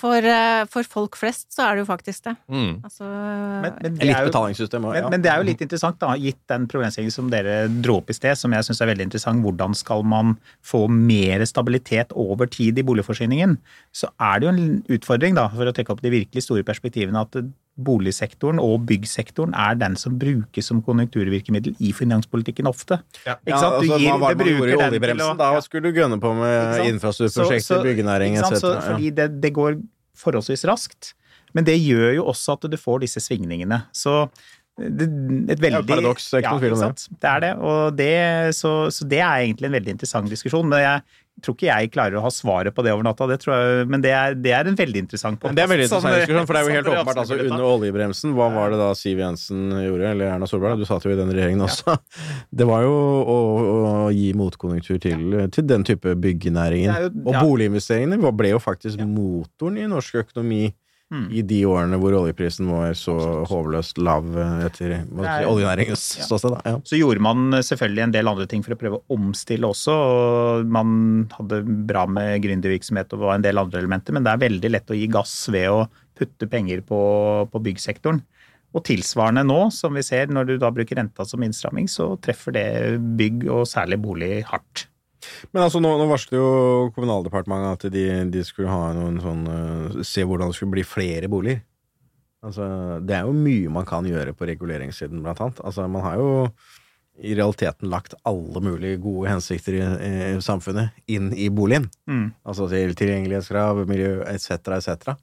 for, eh, for folk flest så er det jo faktisk det. Mm. Altså, Men, men, det Litt betalingssystem òg, men, ja. men det er jo litt interessant, da, gitt den problemstillingen som dere dro opp i sted, som jeg syns er veldig interessant. Hvordan skal man få mer stabilitet over tid i boligforsyningen? Så er det jo en utfordring, da, for å trekke opp de virkelig store perspektivene, at boligsektoren og byggsektoren er den som brukes som konjunkturvirkemiddel i finanspolitikken ofte. Ja. Ikke sant? Du altså, gir- hva var det det man gjorde i bruker den til oljebremsen? å- Da ja. skulle du gønne på med infrastrukturprosjekter, byggenæring etc. Ja. fordi det, det går forholdsvis raskt. Men det gjør jo også at du får disse svingningene. Så det, et veldig Ja, paradoks, det er ikke noe tvil om ikke det. er det. Og det, så, så det er egentlig en veldig interessant diskusjon. Men jeg tror ikke jeg klarer å ha svaret på det over natta, det tror jeg, men det er, det er en veldig interessant podkast. det er veldig Sånn, interessant diskusjon, for det er jo sånn helt dere åpenbart. altså Under oljebremsen, hva var det da Siv Jensen gjorde, eller Erna Solberg? Du satt jo i den regjeringen også. Det var jo å, å gi motkonjunktur til, til den type byggenæringen. Jo, ja. Og boliginvesteringene ble jo faktisk motoren i norsk økonomi Mm. i de årene hvor oljeprisen var så håpløst lav eh, etter oljenæringens Ja. ståsted. Ja. Så gjorde man selvfølgelig en del andre ting for å prøve å omstille også. og Man hadde bra med gründervirksomhet og en del andre elementer, men det er veldig lett å gi gass ved å putte penger på, på byggsektoren. Og tilsvarende nå, som vi ser når du da bruker renta som innstramming, så treffer det bygg og særlig bolig hardt. Men altså, nå, nå varslet jo Kommunaldepartementet at de, de skulle ha noen sånn uh, Se hvordan det skulle bli flere boliger. Altså, det er jo mye man kan gjøre på reguleringssiden, blant annet. Altså, man har jo i realiteten lagt alle mulige gode hensikter i, i samfunnet inn i boligen. Mm. Altså til tilgjengelighetskrav, miljø etc., etc.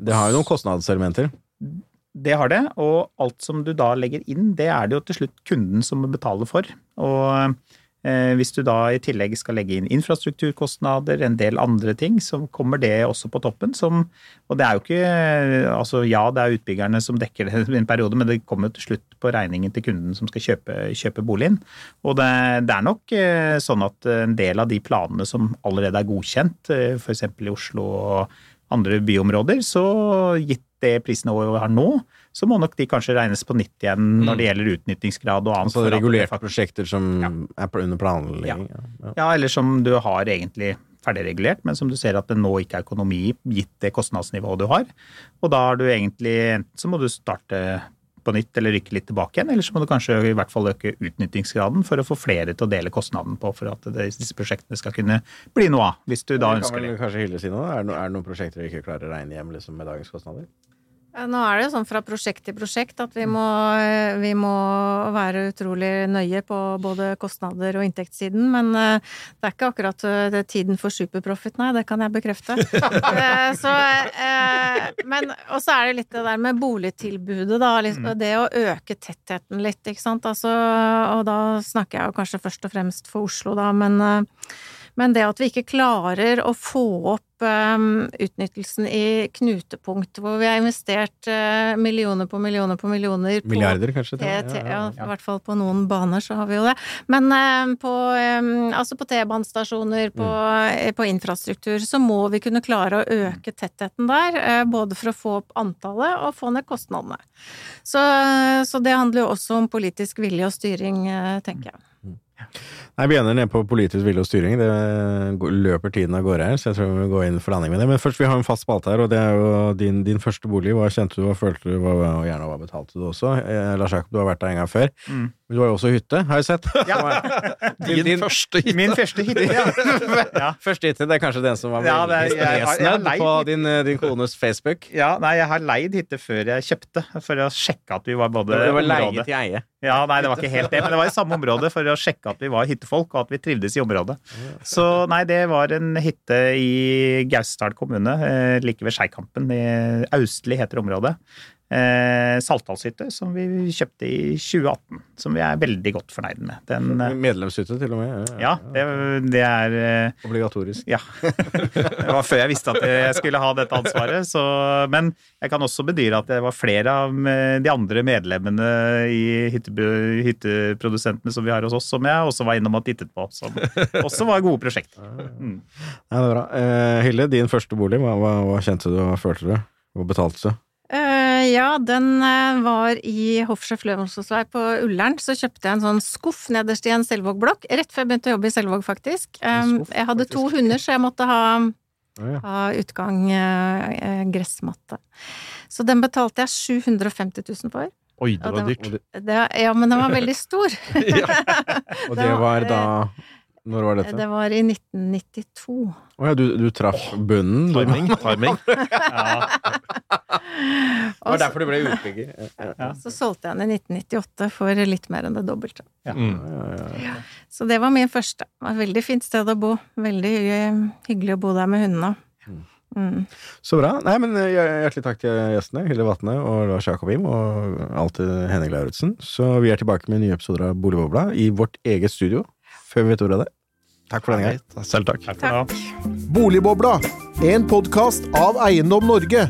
Det har jo noen kostnadselementer. Det har det, og alt som du da legger inn, det er det jo til slutt kunden som må betale for. Og hvis du da i tillegg skal legge inn infrastrukturkostnader, en del andre ting, så kommer det også på toppen. Som, og det er jo ikke Altså ja, det er utbyggerne som dekker det i en periode, men det kommer jo til slutt på regningen til kunden som skal kjøpe, kjøpe boligen. Og det, det er nok eh, sånn at en del av de planene som allerede er godkjent, eh, f.eks. i Oslo og andre byområder, så gitt det prisnivået vi har nå, så må nok de kanskje regnes på nytt igjen når det gjelder utnyttingsgrad og annet. Altså regulerte faktisk- prosjekter som Ja. er under planlegging. Ja. Ja. Ja, eller som du har egentlig ferdigregulert, men som du ser at det nå ikke er økonomi gitt det kostnadsnivået du har. Og da har du egentlig Enten så må du starte på nytt eller rykke litt tilbake igjen, eller så må du kanskje i hvert fall øke utnyttingsgraden for å få flere til å dele kostnaden på for at det, disse prosjektene skal kunne bli noe av, hvis du da ønsker Det kan vel kanskje hylle si noe? Er er det noen prosjekter dere ikke klarer å regne hjem liksom, med dagens kostnader? Ja, Nå er det jo sånn fra prosjekt til prosjekt at vi må, vi må være utrolig nøye på både kostnader og inntektssiden, men eh, det er ikke akkurat eh, det tiden for superprofit, nei, det kan jeg bekrefte. Eh, så, eh, men, og så er det litt det der med boligtilbudet, da. Det å øke tettheten litt, ikke sant. Altså, og da snakker jeg jo kanskje først og fremst for Oslo, da, men eh, men det at vi ikke klarer å få opp um, utnyttelsen i knutepunkt, hvor vi har investert uh, millioner på millioner på millioner på Milliarder, kanskje? til ja, ja, ja, i hvert fall på noen baner så har vi jo det. Men um, på, um, altså på T-banestasjoner, på, mm. på infrastruktur, så må vi kunne klare å øke tettheten der. Uh, både for å få opp antallet og få ned kostnadene. Så, så det handler jo også om politisk vilje og styring, eh, tenker jeg. Nei, Vi ender ned på politisk vilje og styring. Det løper tiden av gårde her, så jeg tror vi må gå inn for landing med det. Men først, vi har en fast spalte her, og det er jo din, din første bolig. Hva kjente du, hva følte du, hva, og gjerne hva betalte du også? Eh, Lars Jakob, du har vært der en gang før. Mm. Men du har jo også hytte, har jeg sett. Din, Din- første hytte. Min første hytte, ja. ja. Første hytte, det er kanskje den som var Ja, det jeg jeg leid på din, eh, din kones Facebook. Ja, nei, jeg har leid hytte før jeg kjøpte, for å sjekke at vi var både Det var leid til eie. Ja, nei, det var ikke helt det, men det var i samme område for å sjekke at vi var hyttefolk, og at vi trivdes i området. Så nei, det var en hytte i Gausdal kommune, eh, like ved Skeikampen. Austli heter området. Eh, Saltdalshytte, som vi kjøpte i 2018. Som vi er veldig godt fornøyd med. Den, eh, Medlemshytte, til og med. ja, det, det er eh, Obligatorisk. Ja. Det var før jeg visste at jeg skulle ha dette ansvaret. Så, men jeg kan også bedyre at det var flere av de andre medlemmene i hytte, hytteprodusentene som vi har hos oss, som jeg også var innom og tittet på. Som også var gode prosjekter. Mm. Ja, det er bra. Eh, Hilde, din første bolig, hva, hva, hva kjente du, hva følte du? Hva betalte du? Eh, ja, den eh, var i Hoffsjef Løvenskiogsvei på Ullern. Så kjøpte jeg en sånn skuff nederst i en Selvåg-blokk, rett før jeg begynte å jobbe i Selvåg, faktisk. Skuff, jeg hadde to hunder, så jeg måtte ha, ja, ja. ha utgang eh, eh, gressmatte. Så den betalte jeg 750 000 for. Oi, det var dyrt. Ja, men den var veldig stor. og det var da Når var dette? Det var i 1992. Å ja, du, du traff bunnen? Timing. timing. Ja, Det var derfor du ble utbygger. Ja, Så solgte jeg den i 1998 for litt mer enn det dobbelte. Mm. ja, ja. Så det var min første. Det var et veldig fint sted å bo. Veldig hyggelig, hyggelig å bo der med hundene. Mm. Så bra. Nei, men eh, Hjertelig takk til gjestene, Hilde Vatne og Lars Jakobim, og alltid Henning Lauritzen. Så vi er tilbake med nye episoder av Boligbobla i vårt eget studio før vi vet ordet av det. Takk for denne gang. Selv takk. takk. Boligbobla, en podkast av Eiendom Norge.